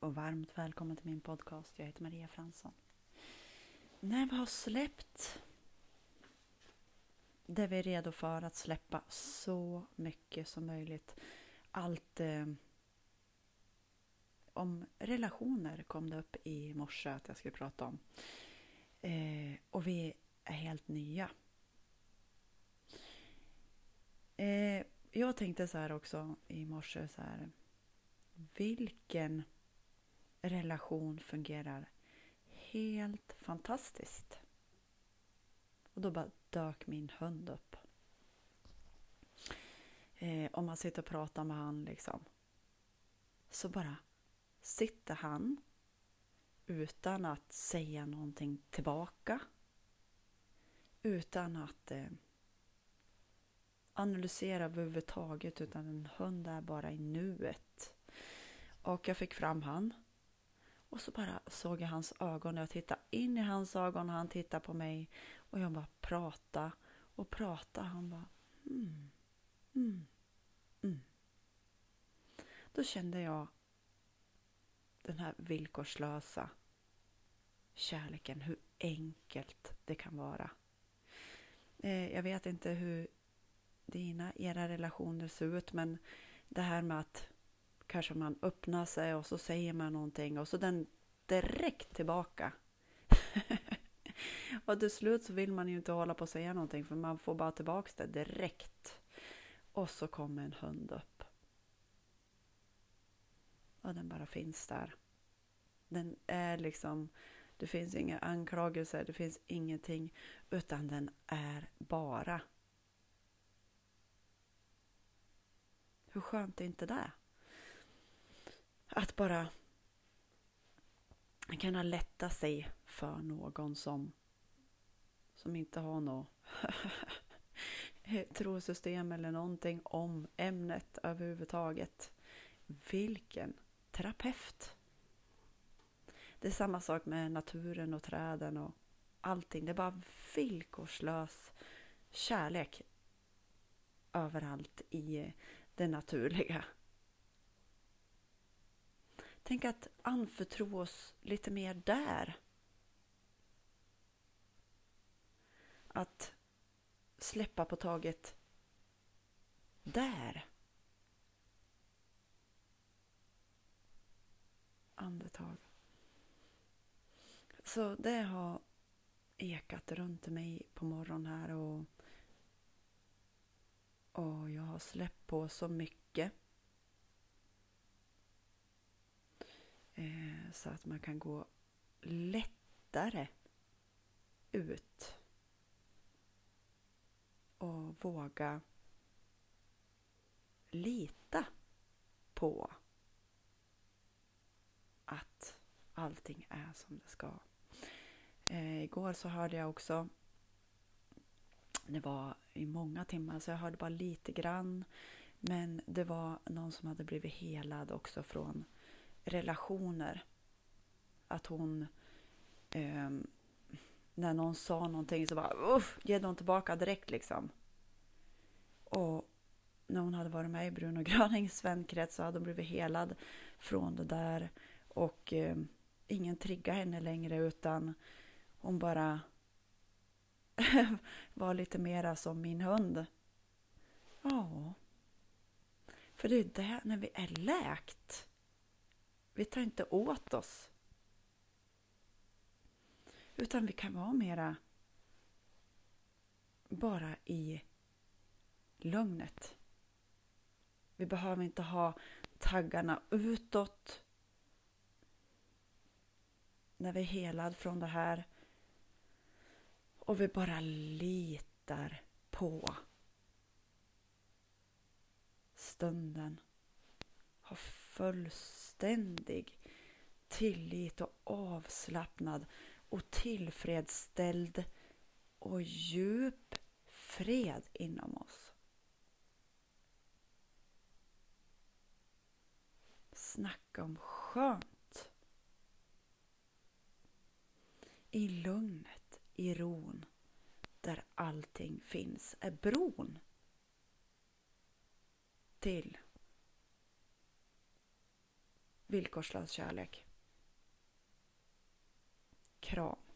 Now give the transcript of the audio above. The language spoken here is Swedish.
och varmt välkommen till min podcast. Jag heter Maria Fransson. När vi har släppt det vi är redo för att släppa så mycket som möjligt. Allt eh, om relationer kom det upp i morse att jag skulle prata om. Eh, och vi är helt nya. Eh, jag tänkte så här också i morse så här vilken relation fungerar helt fantastiskt. Och då bara dök min hund upp. Eh, om man sitter och pratar med han liksom. Så bara sitter han utan att säga någonting tillbaka. Utan att eh, analysera överhuvudtaget utan en hund är bara i nuet. Och jag fick fram han. Och så bara såg jag hans ögon jag tittade in i hans ögon och han tittade på mig. Och jag bara pratade och pratade. Han bara mm, mm, mm. Då kände jag den här villkorslösa kärleken, hur enkelt det kan vara. Eh, jag vet inte hur dina, era relationer ser ut men det här med att kanske man öppnar sig och så säger man någonting och så den direkt tillbaka. och till slut så vill man ju inte hålla på att säga någonting för man får bara tillbaka det direkt. Och så kommer en hund upp. Och den bara finns där. Den är liksom, det finns inga anklagelser, det finns ingenting, utan den är bara. Hur skönt är inte det? Att bara kunna lätta sig för någon som, som inte har något trosystem eller någonting om ämnet överhuvudtaget. Vilken terapeut! Det är samma sak med naturen och träden och allting. Det är bara villkorslös kärlek överallt i det naturliga. Tänk att anförtro oss lite mer där. Att släppa på taget där. Andetag. Så det har ekat runt mig på morgonen här och, och jag har släppt på så mycket. Eh, så att man kan gå lättare ut och våga lita på att allting är som det ska. Eh, igår så hörde jag också, det var i många timmar så jag hörde bara lite grann, men det var någon som hade blivit helad också från relationer. Att hon, eh, när någon sa någonting så bara uff, ge dem tillbaka direkt liksom. Och när hon hade varit med i Bruno Grönings vänkrets så hade hon blivit helad från det där. Och eh, ingen triggade henne längre utan hon bara var lite mera som min hund. Ja. För det är det, när vi är läkt. Vi tar inte åt oss. Utan vi kan vara mera bara i lugnet. Vi behöver inte ha taggarna utåt när vi är helad från det här. Och vi bara litar på stunden. Har fullständig tillit och avslappnad och tillfredsställd och djup fred inom oss. Snacka om skönt i lugnet, i ron, där allting finns, är bron till villkorslös kärlek. Kram.